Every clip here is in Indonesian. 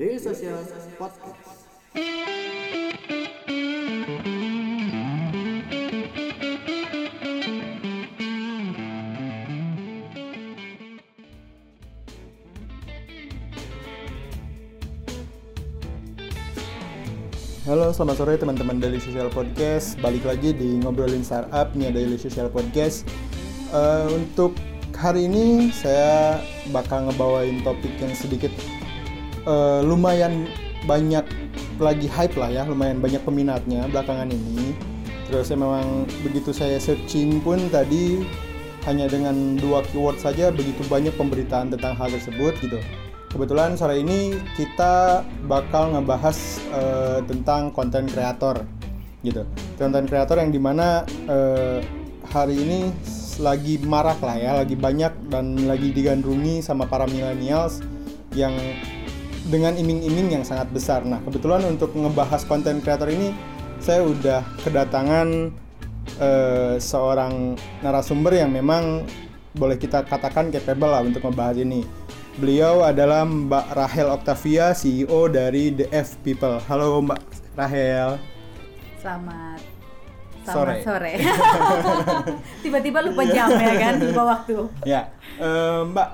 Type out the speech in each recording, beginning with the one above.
Daily Social Podcast. Halo, selamat sore teman-teman Daily Social Podcast. Balik lagi di ngobrolin startup nih Daily Social Podcast. Eh, untuk hari ini saya bakal ngebawain topik yang sedikit eh, lumayan banyak lagi hype lah ya, lumayan banyak peminatnya belakangan ini. Terus saya memang begitu saya searching pun tadi hanya dengan dua keyword saja begitu banyak pemberitaan tentang hal tersebut gitu. Kebetulan sore ini kita bakal ngebahas eh, tentang konten kreator gitu. Konten kreator yang di mana eh, hari ini lagi marak lah ya, lagi banyak dan lagi digandrungi sama para millennials yang dengan iming-iming yang sangat besar. Nah, kebetulan untuk ngebahas konten kreator ini saya udah kedatangan eh, seorang narasumber yang memang boleh kita katakan capable lah untuk membahas ini. Beliau adalah Mbak Rahel Octavia, CEO dari The F People. Halo Mbak Rahel. Selamat Sore. selamat sore. Tiba-tiba lupa jam ya kan, lupa waktu. Ya, eh, Mbak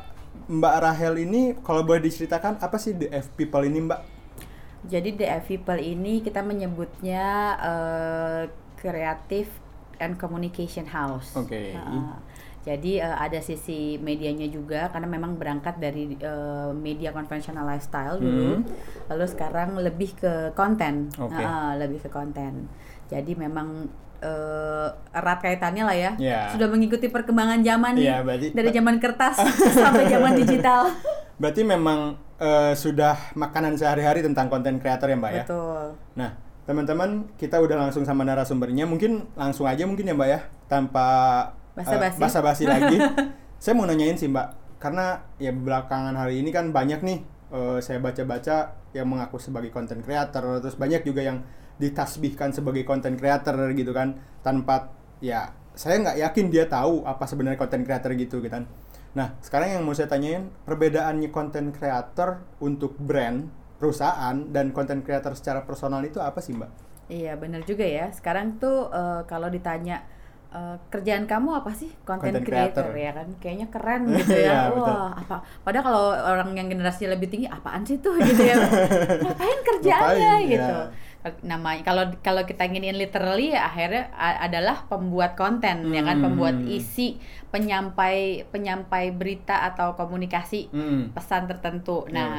Mbak Rahel ini kalau boleh diceritakan apa sih The F People ini Mbak? Jadi The F People ini kita menyebutnya eh, Creative and Communication House. Oke. Heeh. jadi eh, ada sisi medianya juga karena memang berangkat dari eh, media konvensional lifestyle dulu, Hmm. lalu sekarang lebih ke konten, Oke. Heeh, lebih ke konten. Jadi memang eh, erat kaitannya lah ya. Ya. Sudah mengikuti perkembangan zaman nih Iya, berarti- dari zaman kertas sampai zaman digital. Berarti memang eh, sudah makanan sehari-hari tentang konten kreator ya Mbak ya? Betul. Nah, teman-teman, kita udah langsung sama narasumbernya. Mungkin langsung aja mungkin ya, Mbak ya, tanpa eh, Basa-basi. basa-basi lagi. saya mau nanyain sih, Mbak, karena ya belakangan hari ini kan banyak nih eh, saya baca-baca yang mengaku sebagai konten creator, terus banyak juga yang ditasbihkan sebagai konten creator gitu kan, tanpa ya saya nggak yakin dia tahu apa sebenarnya konten creator gitu gitu kan. Nah, sekarang yang mau saya tanyain perbedaannya konten creator untuk brand, perusahaan dan konten creator secara personal itu apa sih, Mbak? Iya benar juga ya. Sekarang tuh eh, kalau ditanya eh, kerjaan kamu apa sih? Content, Content creator, creator. ya kan? Kayaknya keren gitu ya. Iya, betul. Wah, apa? Padahal kalau orang yang generasi lebih tinggi apaan sih tuh gitu ya. Ngapain kerjaannya Ngapain, gitu. ya. Namanya kalau kalau kita inginin literally ya akhirnya adalah pembuat konten ya kan, Hmm. pembuat isi, penyampai penyampai berita atau komunikasi Hmm. pesan tertentu. Iya. Nah,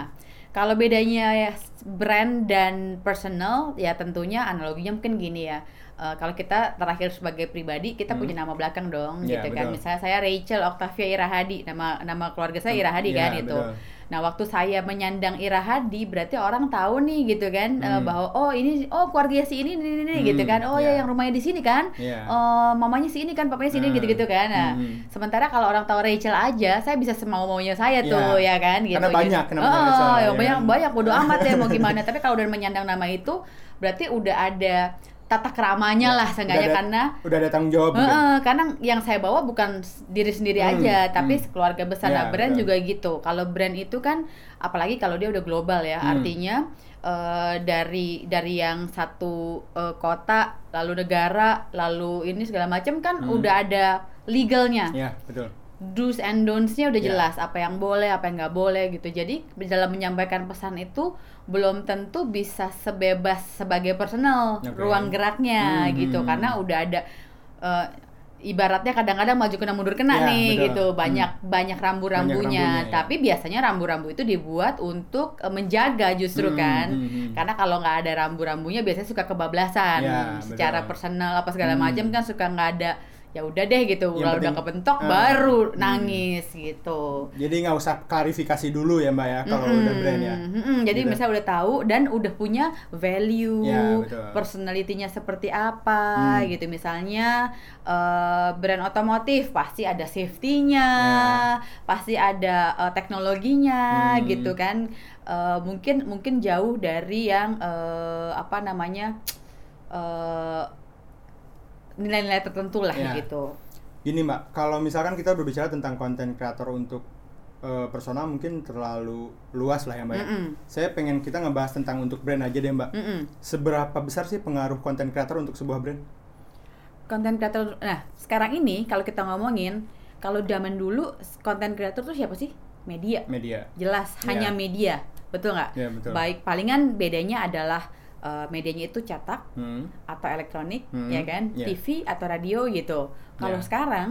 kalau bedanya ya brand dan personal, ya tentunya analoginya mungkin gini ya. Eh, kalau kita terakhir sebagai pribadi, kita Hmm. punya nama belakang dong, Iya, gitu kan. betul. Misalnya saya Rachel Octavia Irahadi, nama nama keluarga saya Hmm, Irahadi iya, kan itu. betul. Nah, waktu saya menyandang Irahadi, berarti orang tahu nih gitu kan eh, Hmm. bahwa oh ini oh keluarga si ini ini, ini Hmm, gitu kan. Oh iya. ya yang rumahnya di sini kan. Iya. Oh, mamanya si ini kan, papanya si ini Hmm. gitu-gitu kan. Nah, Hmm. sementara kalau orang tahu Rachel aja, saya bisa semau-maunya saya tuh ya kan gitu. Karena banyak namanya Oh, Rachel, ya ya banyak banyak bodo amat ya mau gimana. Tapi kalau udah menyandang nama itu berarti udah ada tata keramanya Ya, lah udah seenggaknya ada- karena udah ada tanggung jawab gitu. Heeh, karena yang saya bawa bukan diri sendiri Hmm, aja, tapi hmm. keluarga besar. Ya, Nah, brand betul. juga gitu. Kalau brand itu kan, apalagi kalau dia udah global ya, Hmm. artinya eh, dari dari yang satu eh, kota, lalu negara, lalu ini segala macam kan Hmm. udah ada legalnya Iya, betul. Do's and don'ts-nya udah Ya. jelas apa yang boleh apa yang nggak boleh gitu jadi dalam menyampaikan pesan itu belum tentu bisa sebebas sebagai personal Oke. ruang geraknya Hmm, gitu hmm, karena udah ada eh, ibaratnya kadang-kadang maju kena mundur kena Ya, nih betul. gitu banyak banyak rambu-rambunya Banyak rambunya, ya. tapi biasanya rambu-rambu itu dibuat untuk eh, menjaga justru Hmm, kan hmm, hmm. karena kalau nggak ada rambu-rambunya biasanya suka kebablasan Ya, secara betul. personal apa segala Hmm. macam kan suka nggak ada ya udah deh gitu kalau udah kebentok Ah, baru hmm. nangis gitu. Jadi nggak usah klarifikasi dulu ya, Mbak ya, kalau udah Mm-mm, brand ya. mm-mm. Jadi Gitu. misalnya udah tahu dan udah punya value, Ya, betul. personalitinya seperti apa Hmm. gitu. Misalnya eh, brand otomotif pasti ada safety-nya, pasti ada eh, teknologinya Hmm. gitu kan. Eh, mungkin mungkin jauh dari yang eh, apa namanya eh, nilai-nilai tertentu lah Ya. gitu. Gini Mbak, kalau misalkan kita berbicara tentang konten kreator untuk eh, personal mungkin terlalu luas lah ya mbak. ya. Mm-mm. Saya pengen kita ngebahas tentang untuk brand aja deh mbak. Mm-mm. Seberapa besar sih pengaruh konten creator untuk sebuah brand? Konten kreator, nah sekarang ini kalau kita ngomongin, kalau zaman dulu konten kreator tuh siapa sih? Media. Media. Jelas, Iya. hanya media, betul nggak? Iya, betul. Baik, palingan bedanya adalah eh, medianya itu cetak Hmm. atau elektronik, Hmm, ya kan? iya. TV atau radio gitu. Kalau Iya. sekarang,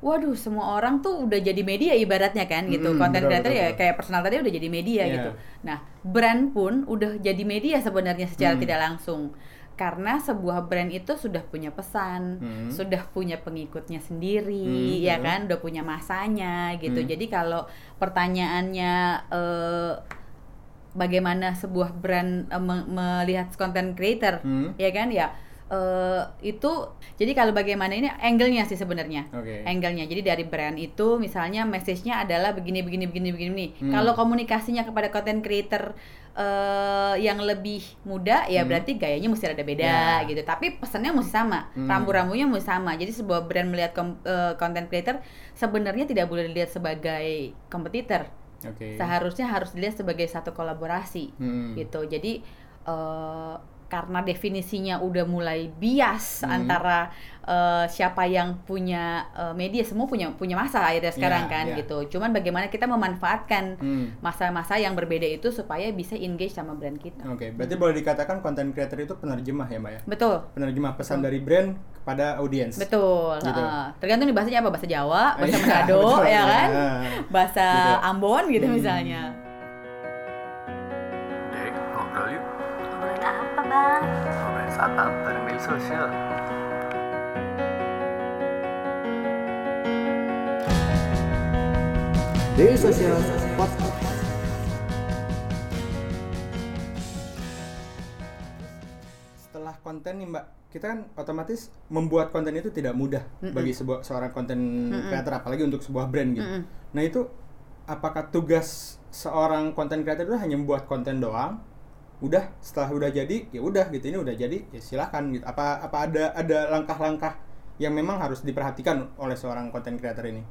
waduh, semua orang tuh udah jadi media ibaratnya kan gitu. Mm-mm, Konten betul, ya kayak personal tadi udah jadi media Iya. gitu. Nah, brand pun udah jadi media sebenarnya secara Hmm. tidak langsung. Karena sebuah brand itu sudah punya pesan, Hmm. sudah punya pengikutnya sendiri, Hmm, ya kan, udah punya masanya gitu. Hmm. Jadi kalau pertanyaannya eh, bagaimana sebuah brand eh, me- melihat content creator, Hmm. ya kan, ya eh, itu. Jadi kalau bagaimana ini angle-nya sih sebenarnya Oke. angle-nya. Jadi dari brand itu misalnya message-nya adalah begini begini begini begini. Hmm. Kalau komunikasinya kepada content creator eh, yang lebih muda ya Hmm. berarti gayanya mesti ada beda Ya. gitu. Tapi pesannya mesti sama, Hmm. rambu-rambunya mesti sama. Jadi sebuah brand melihat kom- eh, content creator sebenarnya tidak boleh dilihat sebagai kompetitor. Oke. Seharusnya harus dilihat sebagai satu kolaborasi Hmm. gitu. Jadi eh, karena definisinya udah mulai bias Hmm. antara eh, siapa yang punya eh, media semua punya punya masa akhirnya sekarang Iya, kan iya. gitu. Cuman bagaimana kita memanfaatkan Hmm. masa-masa yang berbeda itu supaya bisa engage sama brand kita. Oke, berarti boleh dikatakan konten creator itu penerjemah ya mbak ya? Betul. Penerjemah pesan dari brand kepada audiens. Betul. Gitu. heeh. tergantung nih bahasanya apa, bahasa Jawa, bahasa Iya, Manado, betul, ya kan? iya. Bahasa Gitu. Ambon gitu Hmm. misalnya. Bareng media sosial. Daily Social Podcast. Setelah konten nih Mbak, kita kan otomatis membuat konten itu tidak mudah Mm-mm. bagi sebuah seorang konten creator apalagi untuk sebuah brand gitu. Mm-mm. Nah, itu apakah tugas seorang konten creator itu hanya membuat konten doang? Udah, setelah udah jadi ya udah gitu ini udah jadi ya silahkan gitu. Apa apa ada ada langkah-langkah yang memang harus diperhatikan oleh seorang konten creator ini?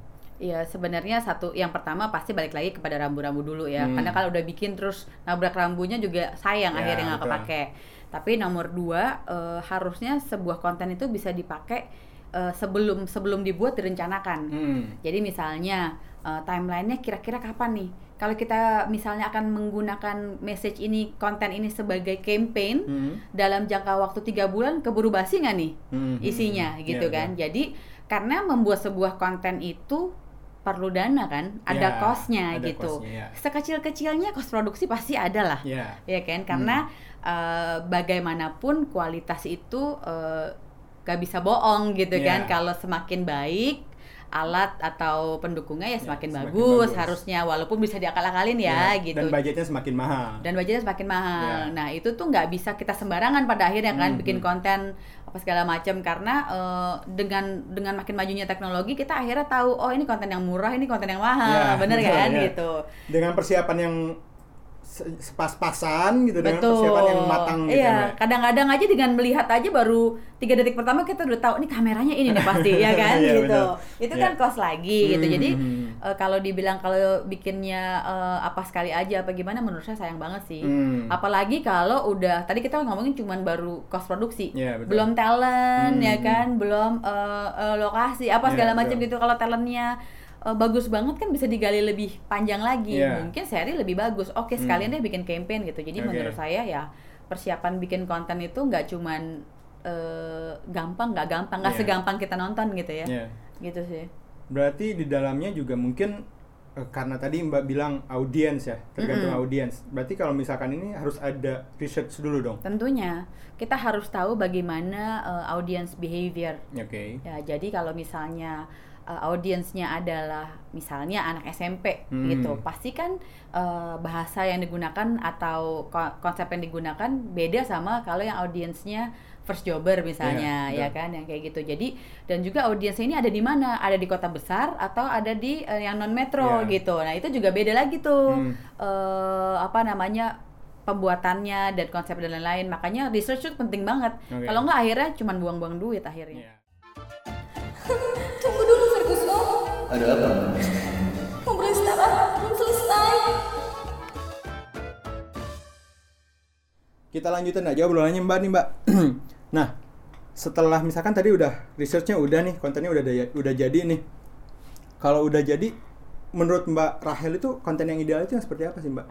Iya sebenarnya satu yang pertama pasti balik lagi kepada rambu-rambu dulu ya Hmm. karena kalau udah bikin terus nabrak rambunya juga sayang Ya, akhirnya nggak kepake tapi nomor dua eh, harusnya sebuah konten itu bisa dipakai eh, sebelum sebelum dibuat direncanakan Hmm. jadi misalnya eh, timelinenya kira-kira kapan nih kalau kita misalnya akan menggunakan message ini konten ini sebagai campaign Hmm. dalam jangka waktu tiga bulan keburu basi nggak nih Hmm. isinya Hmm. gitu Iya, kan. Jadi karena membuat sebuah konten itu perlu dana kan, ada Ya, kosnya ada gitu. kosnya, ya. Sekecil-kecilnya kos produksi pasti ada lah, Ya. ya kan? Karena Hmm. eh, bagaimanapun kualitas itu eh, gak bisa bohong gitu Ya. kan. Kalau semakin baik alat atau pendukungnya ya Ya, semakin, semakin bagus, bagus. harusnya walaupun bisa diakal-akalin ya, Ya, gitu Dan budgetnya semakin mahal. dan budgetnya semakin mahal. Ya. Nah itu tuh nggak bisa kita sembarangan pada akhirnya kan Hmm, bikin hmm. konten apa segala macam karena eh, dengan dengan makin majunya teknologi kita akhirnya tahu oh ini konten yang murah ini konten yang mahal Ya, bener betul, kan ya. gitu. Dengan persiapan yang sepas-pasan gitu dengan Betul. persiapan yang matang gitu Iya, Mbak. kadang-kadang aja dengan melihat aja baru tiga detik pertama kita udah tahu ini kameranya ini nih pasti ya kan Iya, gitu. betul. Itu Iya. kan cost lagi gitu. Hmm, Jadi hmm, eh, kalau dibilang kalau bikinnya eh, apa sekali aja apa gimana menurut saya sayang banget sih. Hmm. Apalagi kalau udah tadi kita ngomongin cuman baru cost produksi, Iya, betul. belum talent Hmm, ya hmm. kan, belum eh, eh, lokasi apa Iya, segala macam betul. gitu. Kalau talentnya eh, bagus banget kan bisa digali lebih panjang lagi. Iya. Mungkin seri lebih bagus. Oke Hmm. sekalian deh bikin campaign gitu. Jadi Oke. menurut saya ya persiapan bikin konten itu nggak cuman eh, gampang, nggak gampang, nggak Iya. segampang kita nonton gitu ya. Iya. Gitu sih. Berarti di dalamnya juga mungkin eh, karena tadi Mbak bilang audiens ya, tergantung Mm-mm. audiens. Berarti kalau misalkan ini harus ada research dulu dong. Tentunya kita harus tahu bagaimana eh, audience behavior. Oke. Ya, jadi kalau misalnya uh, audiensnya adalah misalnya anak SMP Hmm. gitu, pasti kan uh, bahasa yang digunakan atau ko- konsep yang digunakan beda sama kalau yang audiensnya first jobber misalnya, Iya, ya kan, yang kayak gitu. Jadi dan juga audiensnya ini ada di mana? Ada di kota besar atau ada di uh, yang non metro Iya. gitu. Nah itu juga beda lagi tuh Hmm. eh, apa namanya pembuatannya dan konsep dan lain-lain. Makanya research itu penting banget. Oke. Kalau nggak akhirnya cuma buang-buang duit akhirnya. Iya. Ada apa? Ngobrolin startup belum selesai. Kita lanjutin aja obrolannya Mbak nih Mbak. nah, setelah misalkan tadi udah researchnya udah nih, kontennya udah daya- udah jadi nih. Kalau udah jadi, menurut Mbak Rahel itu konten yang ideal itu yang seperti apa sih Mbak?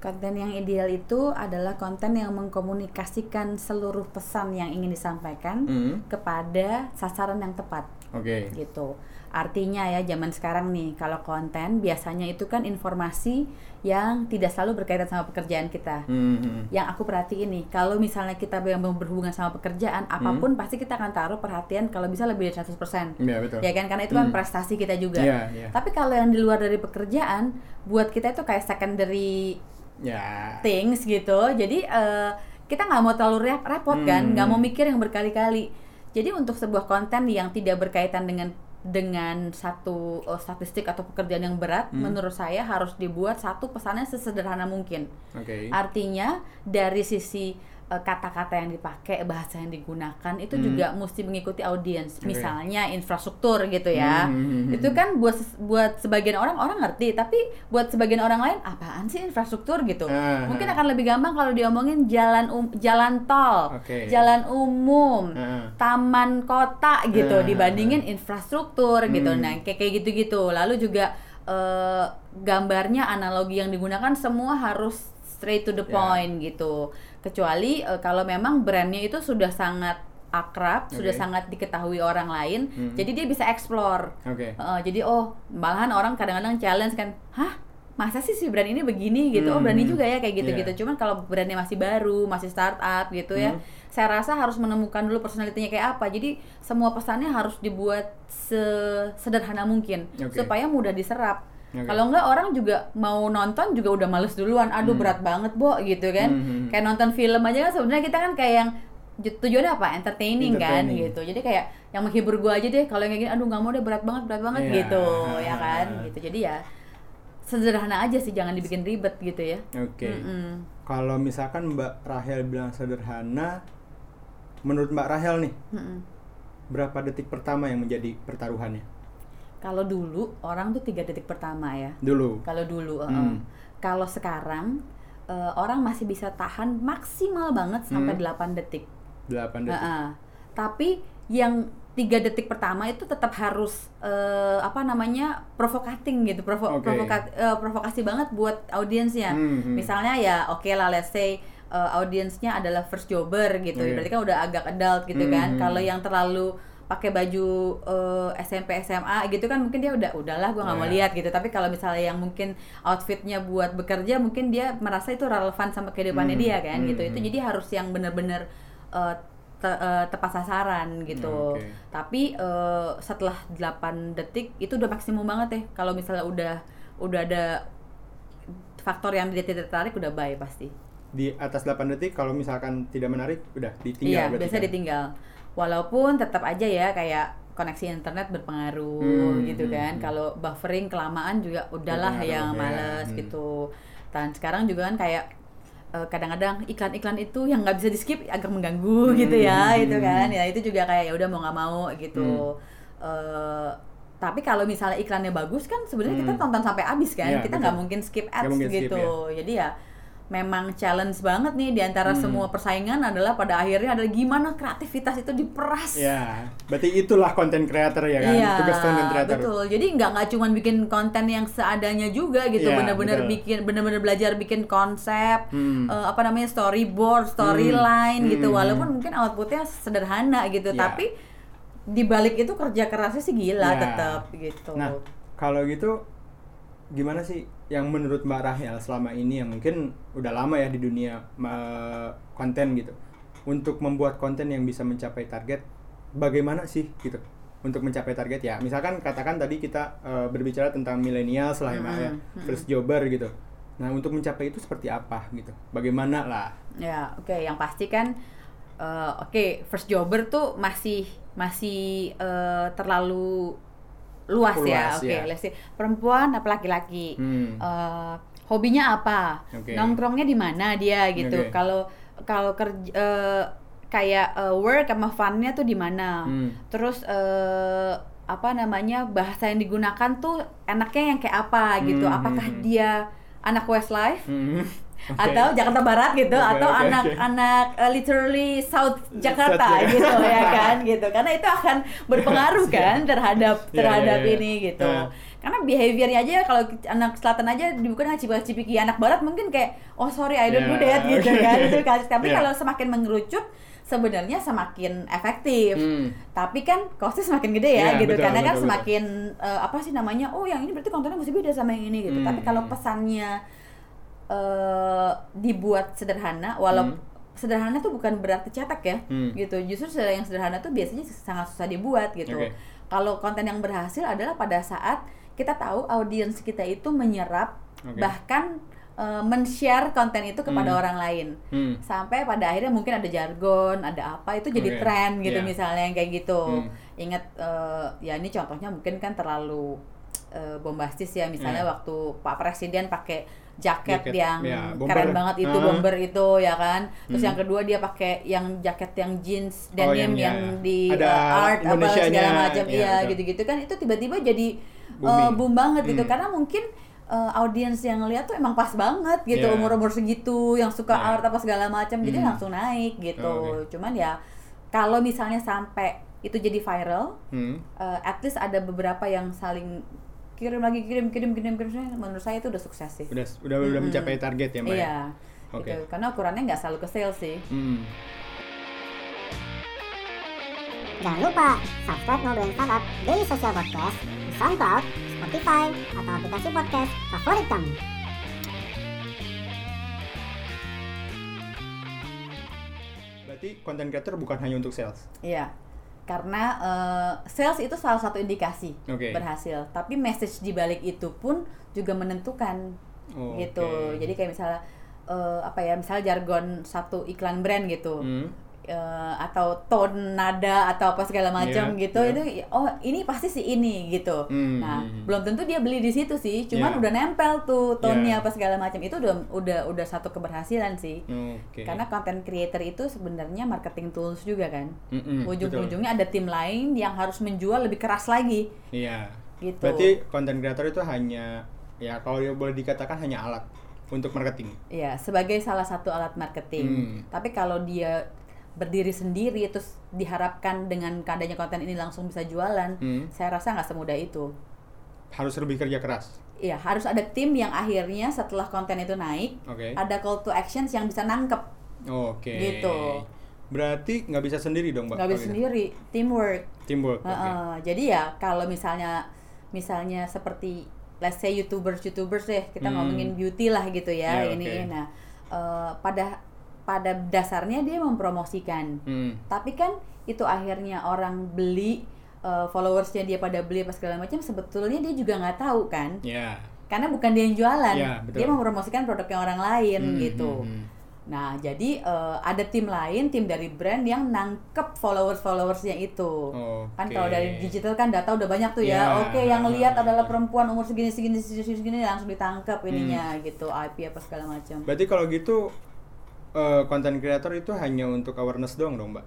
Konten yang ideal itu adalah konten yang mengkomunikasikan seluruh pesan yang ingin disampaikan Hmm. kepada sasaran yang tepat Oke. gitu. Artinya ya zaman sekarang nih kalau konten biasanya itu kan informasi yang tidak selalu berkaitan sama pekerjaan kita. Hmm, hmm. Yang aku perhatiin nih, kalau misalnya kita yang berhubungan sama pekerjaan, apa pun pasti kita akan taruh perhatian kalau bisa lebih dari 100%. Iya betul. Ya kan karena itu kan Hmm. prestasi kita juga. Iya, iya. Tapi kalau yang di luar dari pekerjaan, buat kita itu kayak secondary Ya. things gitu. Jadi eh, kita nggak mau terlalu rep- repot kan, Hmm. nggak mau mikir yang berkali-kali. Jadi untuk sebuah konten yang tidak berkaitan dengan dengan satu eh, statistik atau pekerjaan yang berat, Hmm. menurut saya harus dibuat satu pesannya sesederhana mungkin. Oke. Artinya dari sisi kata-kata yang dipakai, bahasa yang digunakan itu Hmm. juga mesti mengikuti audiens. Oke. Misalnya infrastruktur gitu ya. Hmm, hmm, hmm, Itu kan buat buat sebagian orang orang ngerti, tapi buat sebagian orang lain apaan sih infrastruktur gitu. Ah, Mungkin akan lebih gampang kalau diomongin jalan um, jalan tol, Oke. jalan umum, Ah. taman kota gitu Ah, dibandingin infrastruktur gitu. Hmm. Nah, kayak kayak gitu-gitu. Lalu juga eh, gambarnya analogi yang digunakan semua harus straight to the Ya. point gitu. Kecuali eh, kalau memang brandnya itu sudah sangat akrab, sudah Oke. sangat diketahui orang lain, Hmm. jadi dia bisa explore. Oke. Eh, jadi oh malahan orang kadang-kadang challenge kan, hah masa sih si brand ini begini gitu, oh brand ini Hmm. juga ya kayak Iya. gitu-gitu. Cuman kalau brandnya masih baru, masih startup gitu ya, Hmm. saya rasa harus menemukan dulu personalitinya kayak apa. Jadi semua pesannya harus dibuat sesederhana mungkin Oke. supaya mudah diserap. Oke. Kalau enggak orang juga mau nonton juga udah males duluan. Aduh Hmm. berat banget, Bo, gitu kan. Hmm. Kayak nonton film aja kan sebenarnya kita kan kayak yang ju- tujuannya apa? Entertaining, kan Entertaining. gitu. Jadi kayak yang menghibur gua aja deh kalau yang kayak gini aduh nggak mau deh berat banget, berat banget Iya. gitu, ya kan? Gitu. Jadi ya sederhana aja sih, jangan dibikin ribet gitu ya. Oke. Mm-mm. Kalau misalkan Mbak Rahel bilang sederhana, menurut Mbak Rahel nih, Mm-mm. berapa detik pertama yang menjadi pertaruhannya? Kalau dulu orang tuh tiga detik pertama ya. Dulu. Kalau dulu, Hmm. kalau sekarang eh, orang masih bisa tahan maksimal banget sampai Hmm. 8 detik. 8 detik. Heeh. Tapi yang tiga detik pertama itu tetap harus eh, apa namanya provokating gitu, provo- Oke. provoka- eh, provokasi banget buat audiensnya. Hmm, hmm. Misalnya ya oke lah, let's say eh, audiensnya adalah first jobber gitu, Oke. berarti kan udah agak adult gitu Hmm, kan. hmm. Kalau yang terlalu pakai baju eh, SMP SMA gitu kan mungkin dia udah udahlah gua nggak mau Ya. lihat gitu. Tapi kalau misalnya yang mungkin outfitnya buat bekerja mungkin dia merasa itu relevan sama kehidupannya Hmm, dia kan hmm, gitu itu jadi harus yang bener-bener eh, te- eh, tepat sasaran gitu. Oke. tapi eh, setelah 8 detik itu udah maksimum banget ya kalau misalnya udah udah ada faktor yang dia tidak tertarik udah bye pasti. Di atas 8 detik kalau misalkan tidak menarik udah ditinggal iya biasa kan? ditinggal walaupun tetap aja ya kayak koneksi internet berpengaruh Hmm, gitu hmm, kan hmm. kalau buffering kelamaan juga udahlah yang ya. males Hmm. gitu dan sekarang juga kan kayak eh, kadang-kadang iklan-iklan itu yang nggak bisa di skip agak mengganggu Hmm, gitu ya hmm, itu hmm. kan ya itu juga kayak ya udah mau nggak mau gitu Hmm. Eh, tapi kalau misalnya iklannya bagus kan sebenarnya kita Hmm. tonton sampai habis kan Iya, kita nggak mungkin skip ads mungkin skip, gitu ya. jadi ya memang challenge banget nih di antara Hmm. semua persaingan adalah pada akhirnya adalah gimana kreativitas itu diperas. Ya, berarti itulah konten creator ya kan? Iya, Tugas konten creator. betul. Jadi nggak nggak cuma bikin konten yang seadanya juga gitu, Iya, bener-bener betul. bikin, bener-bener belajar bikin konsep, Hmm. eh, apa namanya storyboard, storyline Hmm, gitu. hmm, Walaupun mungkin outputnya sederhana gitu, Iya. tapi di balik itu kerja kerasnya sih gila Iya. tetap gitu. Nah, kalau gitu gimana sih yang menurut Mbak Rahel selama ini yang mungkin udah lama ya di dunia konten gitu untuk membuat konten yang bisa mencapai target bagaimana sih gitu untuk mencapai target? Ya misalkan katakan tadi kita eh, berbicara tentang milenial lah ya Mbak ya. Mm-mm, first jobber gitu. Nah untuk mencapai itu seperti apa gitu? Bagaimana lah? Ya, oke, yang pasti kan eh, oke, first jobber tuh masih masih eh, terlalu luas, ya. Luas, Oke, ya. let's say perempuan apa laki-laki. Hmm. Eh, hobinya apa? Oke. Nongkrongnya di mana dia gitu. Kalau kalau kerja eh, kayak eh, work sama fun-nya tuh di mana? Hmm. Terus eh, apa namanya bahasa yang digunakan tuh enaknya yang kayak apa gitu Hmm, apakah hmm, hmm. dia anak Westlife Hmm. Oke. atau Jakarta Barat gitu Oke, atau oke, anak oke. anak uh, literally South Jakarta gitu ya kan gitu karena itu akan berpengaruh kan terhadap Iya, terhadap iya, iya. ini gitu Nah. karena behaviornya aja kalau anak selatan aja bukan cipika cipiki anak barat mungkin kayak oh sorry I don't do Yeah, that gitu oke. kan itu kan tapi Yeah. kalau semakin mengerucut sebenarnya semakin efektif Hmm. tapi kan costnya semakin gede ya Iya, gitu betul, karena kan betul, betul. semakin eh, apa sih namanya oh yang ini berarti kontennya mesti beda sama yang ini gitu Hmm. tapi kalau pesannya eh, dibuat sederhana walau sederhana tuh bukan berarti cetak ya Hmm. gitu justru yang sederhana tuh biasanya sangat susah dibuat gitu Oke. kalau konten yang berhasil adalah pada saat kita tahu audiens kita itu menyerap Oke. bahkan eh, men-share konten itu kepada Hmm. orang lain Hmm. sampai pada akhirnya mungkin ada jargon, ada apa itu jadi Oke, tren gitu iya. misalnya yang kayak gitu. Hmm. Ingat eh, ya ini contohnya mungkin kan terlalu eh, bombastis ya misalnya Iya. waktu Pak Presiden pakai jaket, Jaket, yang ya, bomber. keren banget itu Ah. bomber itu ya kan. Terus Hmm. yang kedua dia pakai yang jaket yang jeans Oh, denim yang- yang, ya. di Ada eh, art apa segala macam ya, iya betul. gitu-gitu kan itu tiba-tiba jadi Booming. boom banget gitu Hmm. karena mungkin eh, audiens yang lihat tuh emang pas banget gitu Iya. umur-umur segitu yang suka Iya. art apa segala macam jadi Hmm. langsung naik gitu. Oh, oke. Cuman ya kalau misalnya sampai itu jadi viral, Hmm. eh, at least ada beberapa yang saling kirim lagi kirim kirim kirim kirim menurut saya itu udah sukses sih. Udah udah udah Mm-mm. mencapai target ya, Mbak. ya? Iya. Oke. Gitu. Karena ukurannya nggak selalu ke sales sih. Hmm. Jangan lupa subscribe Ngobrolin Startup Daily Social Podcast di SoundCloud, Spotify, atau aplikasi podcast favorit kamu. Berarti content creator bukan hanya untuk sales. Iya. Karena eh, sales itu salah satu indikasi Oke. berhasil, tapi message di balik itu pun juga menentukan Oh, gitu. oke. Jadi kayak misalnya eh, apa ya, misalnya jargon satu iklan brand gitu. Hmm. Eh, atau tone nada atau apa segala macam Iya, gitu iya. itu oh ini pasti si ini gitu Hmm, nah hmm. belum tentu dia beli di situ sih cuman Iya. udah nempel tuh tone-nya Iya. apa segala macam itu udah udah udah satu keberhasilan sih Oke. karena content creator itu sebenarnya marketing tools juga kan Mm-mm, ujung-ujungnya ada tim lain yang harus menjual lebih keras lagi. Iya. gitu Berarti content creator itu hanya ya kalau boleh dikatakan hanya alat untuk marketing. ya sebagai salah satu alat marketing Hmm. tapi kalau dia berdiri sendiri terus diharapkan dengan adanya konten ini langsung bisa jualan Hmm. saya rasa nggak semudah itu Harus lebih kerja keras. Iya, harus ada tim yang akhirnya setelah konten itu naik, Oke. ada call to actions yang bisa nangkep, Oke. Gitu. Berarti nggak bisa sendiri dong, Mbak? nggak bisa sendiri, teamwork. Teamwork. Heeh, Jadi ya kalau misalnya misalnya seperti let's say youtubers youtubers deh kita Hmm. ngomongin beauty lah gitu ya, Ya, ini oke. nah eh, pada pada dasarnya dia mempromosikan, Hmm. tapi kan itu akhirnya orang beli eh, followersnya dia pada beli apa segala macam sebetulnya dia juga nggak tahu kan Ya. karena bukan dia yang jualan betul. dia mempromosikan produknya orang lain Hmm, gitu hmm, hmm. nah jadi eh, ada tim lain tim dari brand yang nangkep followers followersnya itu kan Oke. kalau dari digital kan data udah banyak tuh ya Ya. oke yang lihat adalah perempuan umur segini segini segini segini, segini, langsung ditangkap ininya Hmm. gitu IP apa segala macam Berarti kalau gitu eh, content creator itu hanya untuk awareness doang dong, Mbak?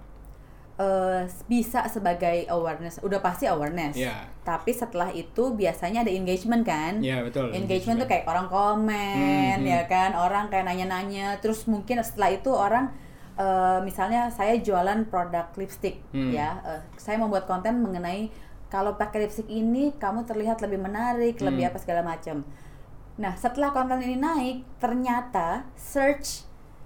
Eh, bisa sebagai awareness udah pasti awareness Ya. tapi setelah itu biasanya ada engagement kan Ya, betul. engagement tuh kayak orang komen Hmm, ya kan orang kayak nanya-nanya terus mungkin setelah itu orang eh, misalnya saya jualan produk lipstick Hmm. ya eh, saya membuat konten mengenai kalau pakai lipstick ini kamu terlihat lebih menarik lebih Hmm. apa segala macam nah setelah konten ini naik ternyata search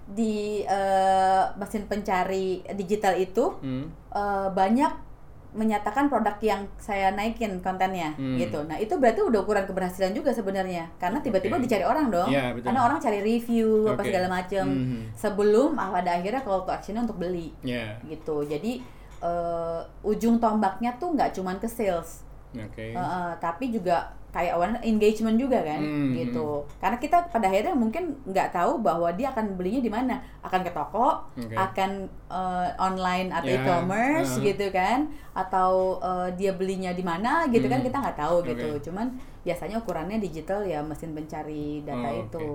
di eh, mesin pencari digital itu Hmm. eh, banyak menyatakan produk yang saya naikin kontennya Hmm. gitu. Nah itu berarti udah ukuran keberhasilan juga sebenarnya karena tiba-tiba Oke. dicari orang dong. Iya, betul. karena orang cari review apa Oke. segala macam Mhm. sebelum ah, pada akhirnya call to actionnya untuk beli Ya. gitu. Jadi eh, ujung tombaknya tuh nggak cuman ke sales, Oke. Eh, eh, tapi juga kayak awareness engagement juga kan Hmm, gitu. Karena kita pada akhirnya mungkin nggak tahu bahwa dia akan belinya di mana, akan ke toko, Oke. akan eh, online atau Ya, e-commerce uh. gitu kan, atau eh, dia belinya di mana gitu kan Hmm. kita nggak tahu gitu. Oke. Cuman biasanya ukurannya digital ya mesin pencari data Oh, itu.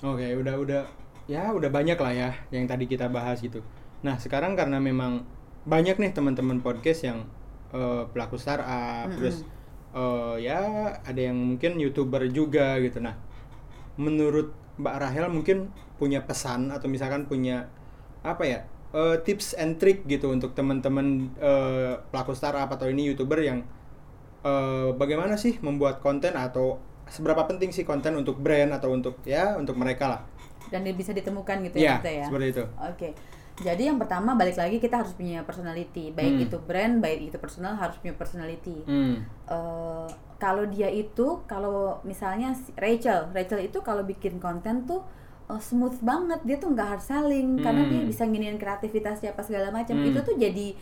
Oke, udah udah ya udah banyak lah ya yang tadi kita bahas gitu. Nah sekarang karena memang banyak nih teman-teman podcast yang eh, pelaku startup, Mm-mm. terus eh, ya ada yang mungkin youtuber juga gitu. Nah, menurut Mbak Rahel mungkin punya pesan atau misalkan punya apa ya eh, tips and trick gitu untuk teman-teman eh, pelaku startup atau ini youtuber yang eh, bagaimana sih membuat konten atau seberapa penting sih konten untuk brand atau untuk ya untuk mereka lah. dan dia bisa ditemukan gitu Iya, ya maksudnya ya seperti itu. Oke. Jadi yang pertama balik lagi kita harus punya personality. Baik Hmm. itu brand, baik itu personal harus punya personality. Hmm. Eh, kalau dia itu kalau misalnya Rachel, Rachel itu kalau bikin konten tuh eh, smooth banget. Dia tuh nggak hard selling karena Hmm. dia bisa nginiin kreativitasnya apa segala macam. Hmm. Itu tuh jadi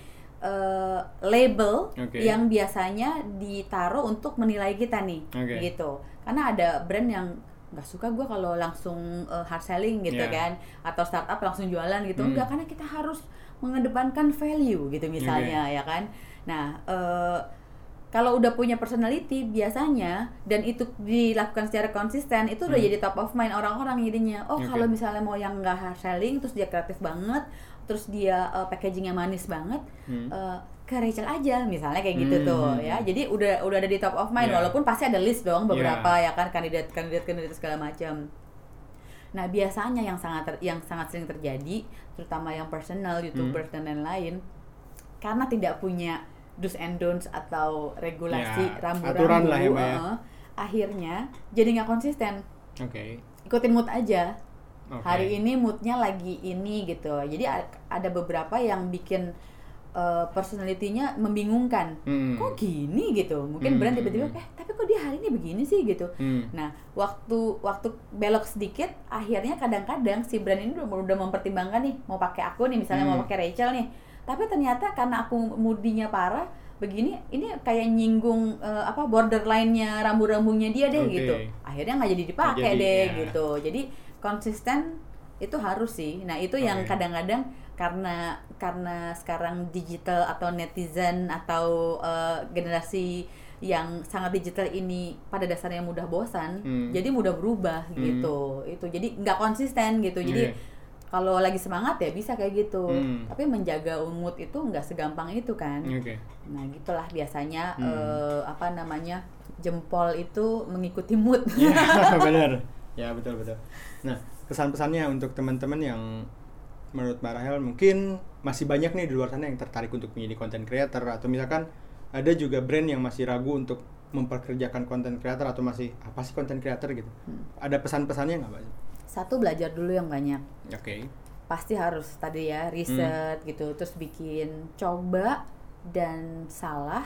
eh, label Oke. yang biasanya ditaruh untuk menilai kita nih, Oke. gitu. Karena ada brand yang nggak suka gue kalau langsung eh, hard selling gitu Yeah. kan atau startup langsung jualan gitu Hmm. enggak karena kita harus mengedepankan value gitu misalnya ya kan nah eh, kalau udah punya personality biasanya dan itu dilakukan secara konsisten itu udah Hmm. jadi top of mind orang-orang jadinya oh Oke. kalau misalnya mau yang nggak hard selling terus dia kreatif banget terus dia eh, packagingnya manis banget Hmm. Ke Rachel aja misalnya kayak gitu Hmm, tuh hmm, ya hmm. jadi udah udah ada di top of mind Yeah. walaupun pasti ada list dong beberapa Yeah. ya kan kandidat kandidat kandidat segala macam Nah, biasanya yang sangat ter- yang sangat sering terjadi, terutama yang personal, YouTubers dan lain-lain, karena tidak punya do's and don'ts atau regulasi Ya, rambu-rambu, aturan lah ya, ya. akhirnya jadi nggak konsisten. Oke. Ikutin mood aja. Oke. Hari ini moodnya lagi ini gitu. Jadi ada beberapa yang bikin eh, personality-nya membingungkan. Hmm. Kok gini gitu? Mungkin Hmm, brand hmm, tiba-tiba, hmm. eh tapi kok dia hari ini begini sih gitu. Hmm. Nah, waktu waktu belok sedikit, akhirnya kadang-kadang si brand ini udah, udah mempertimbangkan nih mau pakai aku nih, misalnya Hmm. mau pakai Rachel nih. Tapi ternyata karena aku moodinya parah, begini, ini kayak nyinggung eh, apa borderline-nya rambu-rambunya dia deh Oke. gitu. Akhirnya nggak jadi dipakai deh ya. gitu. Jadi konsisten itu harus sih. Nah itu yang Oke. kadang-kadang karena karena sekarang digital atau netizen atau eh, generasi yang sangat digital ini pada dasarnya mudah bosan, Hmm. jadi mudah berubah Hmm. gitu. Itu jadi nggak konsisten gitu. Jadi Iya. kalau lagi semangat ya bisa kayak gitu. Hmm. Tapi menjaga mood itu nggak segampang itu kan. Oke. Nah gitulah biasanya Hmm. eh, apa namanya jempol itu mengikuti mood. Iya, benar. Ya, betul betul. Nah, kesan-pesannya untuk teman-teman yang menurut Mbak Rahel mungkin masih banyak nih di luar sana yang tertarik untuk menjadi content creator atau misalkan ada juga brand yang masih ragu untuk memperkerjakan content creator atau masih apa sih content creator gitu. Hmm. Ada pesan-pesannya nggak, Mbak? Satu belajar dulu yang banyak. Oke. pasti harus tadi ya riset gitu terus bikin coba dan salah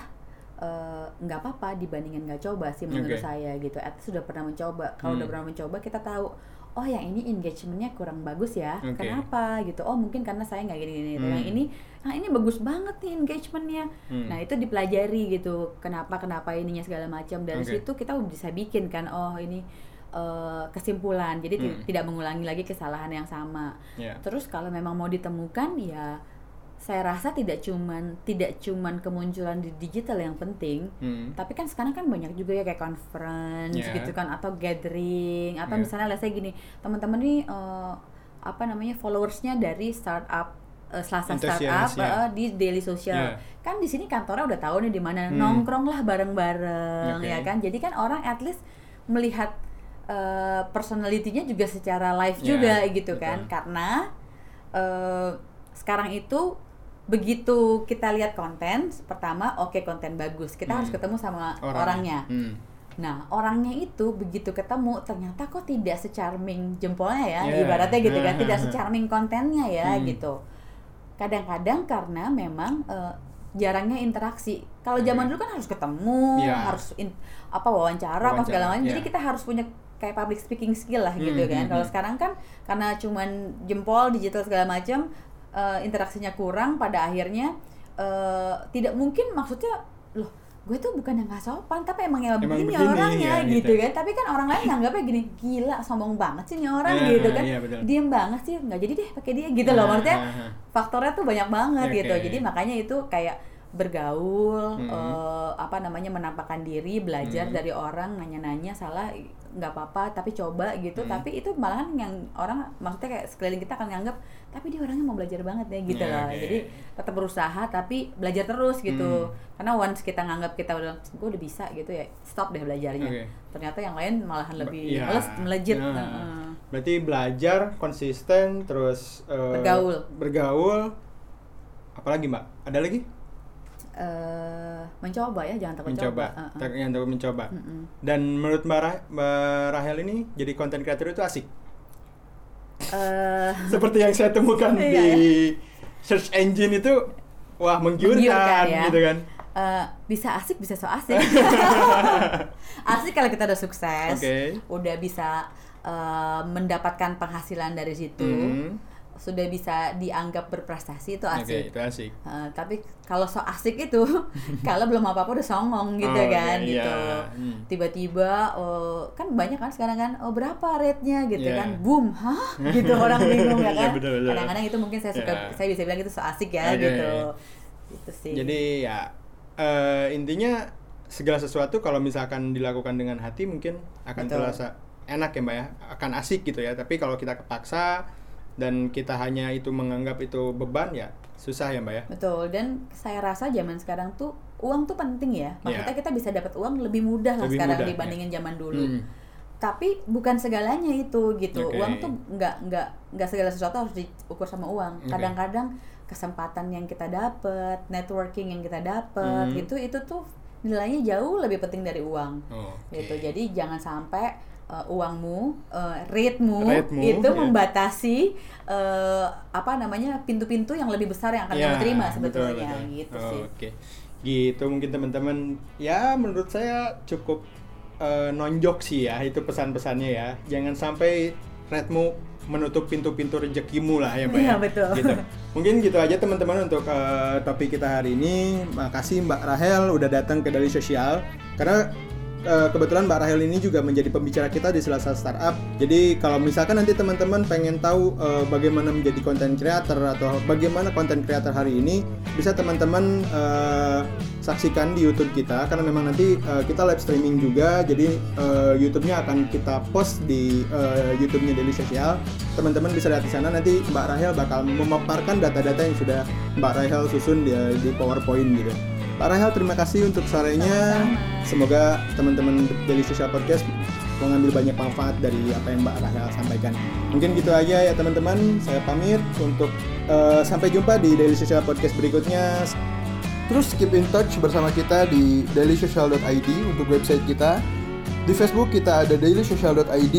eh, nggak apa-apa dibandingin nggak coba sih menurut Oke. saya gitu at least sudah pernah mencoba kalau udah Hmm. pernah mencoba kita tahu oh yang ini engagementnya kurang bagus ya Oke. kenapa gitu oh mungkin karena saya nggak gini gini Hmm. yang ini nah ini bagus banget nih engagementnya Hmm. nah itu dipelajari gitu kenapa kenapa ininya segala macam dari Oke. situ kita bisa bikin kan oh ini eh, kesimpulan jadi Hmm. tidak mengulangi lagi kesalahan yang sama Ya. Terus kalau memang mau ditemukan ya saya rasa tidak cuman tidak cuman kemunculan di digital yang penting, Hmm. tapi kan sekarang kan banyak juga ya kayak conference Yeah. gitu kan atau gathering atau Yeah. misalnya let's say gini, teman-teman nih eh, apa namanya followersnya dari startup eh, Selasa startup ya. eh, di daily social. Yeah. Kan di sini kantornya udah tahu nih di mana Hmm. nongkrong lah bareng-bareng Oke. ya kan. Jadi kan orang at least melihat eh, personality-nya juga secara live Ya, juga gitu betul. kan karena eh, sekarang itu begitu kita lihat konten pertama oke konten bagus kita Hmm. harus ketemu sama Orangnya. orangnya Hmm. nah orangnya itu begitu ketemu ternyata kok tidak secharming jempolnya ya Yeah. ibaratnya gitu kan tidak secharming kontennya ya Hmm. gitu kadang-kadang karena memang eh, jarangnya interaksi kalau zaman Oke. dulu kan harus ketemu Iya. harus in- apa wawancara, apa segala macam jadi iya. kita harus punya kayak public speaking skill lah gitu Hmm, kan hmm, kalau hmm. sekarang kan karena cuman jempol digital segala macam eh, interaksinya kurang pada akhirnya eh, tidak mungkin maksudnya loh gue tuh bukan yang nggak sopan tapi emang yang Emang begini, begini, orangnya ya, gitu. gitu. kan tapi kan orang lain nganggapnya gini gila sombong banget sih nih orang Nah, gitu kan iya, betul. diem banget sih nggak jadi deh pakai dia gitu loh Nah, maksudnya nah, nah. faktornya tuh banyak banget Oke. gitu jadi makanya itu kayak bergaul Hmm. eh, apa namanya menampakkan diri belajar Hmm. dari orang nanya-nanya salah nggak apa-apa tapi coba gitu Hmm. tapi itu malahan yang orang maksudnya kayak sekeliling kita akan nganggap tapi dia orangnya mau belajar banget ya gitu Ya, loh oke. jadi tetap berusaha tapi belajar terus gitu Hmm. karena once kita nganggap kita udah gue udah bisa gitu ya stop deh belajarnya Oke. ternyata yang lain malahan lebih Iya. males melejit Nah, Heeh. Berarti belajar konsisten terus eh, Bergaul. Bergaul. Apalagi Mbak? Ada lagi? Eh, mencoba ya jangan takut mencoba. coba Heeh. Tak- Yang takut mencoba. Dan menurut Mbak, Ra- Mbak Rahel ini jadi konten creator itu asik. Eh, Seperti yang saya temukan Iya, di search engine itu wah menggiurkan, Menggiurkan, ya. gitu kan. Eh, bisa asik bisa so asik asik kalau kita udah sukses Oke. udah bisa eh, mendapatkan penghasilan dari situ Hmm. Sudah bisa dianggap berprestasi itu asik itu asik. Eh, tapi kalau so asik itu kalau belum apa apa udah songong gitu Oh, kan iya, gitu iya. Hmm. tiba-tiba oh, kan banyak kan sekarang kan oh berapa rate-nya gitu Iya. kan boom hah gitu orang bingung ya Iya, kan kadang-kadang itu mungkin saya suka Iya. saya bisa bilang itu so asik ya Oke. gitu gitu sih Jadi ya eh, intinya segala sesuatu kalau misalkan dilakukan dengan hati mungkin akan Betul. terasa enak ya mbak ya, akan asik gitu ya. Tapi kalau kita kepaksa dan kita hanya itu menganggap itu beban ya susah ya mbak ya. Betul, dan saya rasa zaman sekarang tuh uang tuh penting ya. Maksudnya Iya. kita bisa dapat uang lebih mudah lah Lebih sekarang mudah, dibandingin zaman dulu. Hmm. Tapi bukan segalanya itu gitu. Oke. Uang tuh nggak nggak nggak segala sesuatu harus diukur sama uang. Kadang-kadang kesempatan yang kita dapat, networking yang kita dapat, Hmm. itu itu tuh nilainya jauh lebih penting dari uang. Oh, oke. Gitu. Jadi jangan sampai uh, uangmu, uh, rate-mu, Rate-mu, itu ya. membatasi uh, apa namanya pintu-pintu yang lebih besar yang akan Ya, kamu terima betul, sebetulnya betul. gitu Oh, sih. Oke. Gitu mungkin teman-teman ya menurut saya cukup eh, nonjok sih ya itu pesan-pesannya ya. Jangan sampai redmu menutup pintu-pintu rezekimu lah ya Mbak Iya, ya. betul. Gitu. Mungkin gitu aja teman-teman untuk eh, topik kita hari ini. Makasih Mbak Rahel udah datang ke Daily Sosial karena eh, kebetulan Mbak Rahel ini juga menjadi pembicara kita di Selasa Startup. Jadi kalau misalkan nanti teman-teman pengen tahu eh, bagaimana menjadi konten creator atau bagaimana konten creator hari ini, bisa teman-teman eh, saksikan di YouTube kita karena memang nanti eh, kita live streaming juga. Jadi eh, YouTube-nya akan kita post di eh, YouTube-nya Daily Sosial. Teman-teman bisa lihat di sana nanti Mbak Rahel bakal memaparkan data-data yang sudah Mbak Rahel susun di, di PowerPoint gitu. Mbak Rahel terima kasih untuk sorenya. Semoga teman-teman Daily Social Podcast mengambil banyak manfaat dari apa yang Mbak Rahel sampaikan. Mungkin gitu aja ya teman-teman. Saya pamit untuk eh, sampai jumpa di Daily Social Podcast berikutnya. Terus keep in touch bersama kita di dailysocial.id untuk website kita. Di Facebook kita ada dailysocial.id,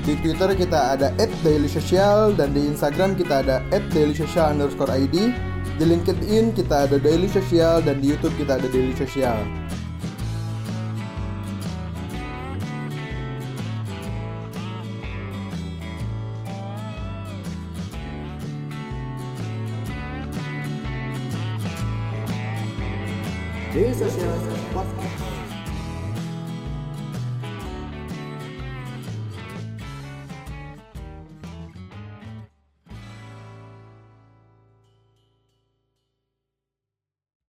di Twitter kita ada @dailysocial dan di Instagram kita ada @dailysocial_id. Di LinkedIn kita ada Daily Social dan di YouTube kita ada Daily Social. Daily Social.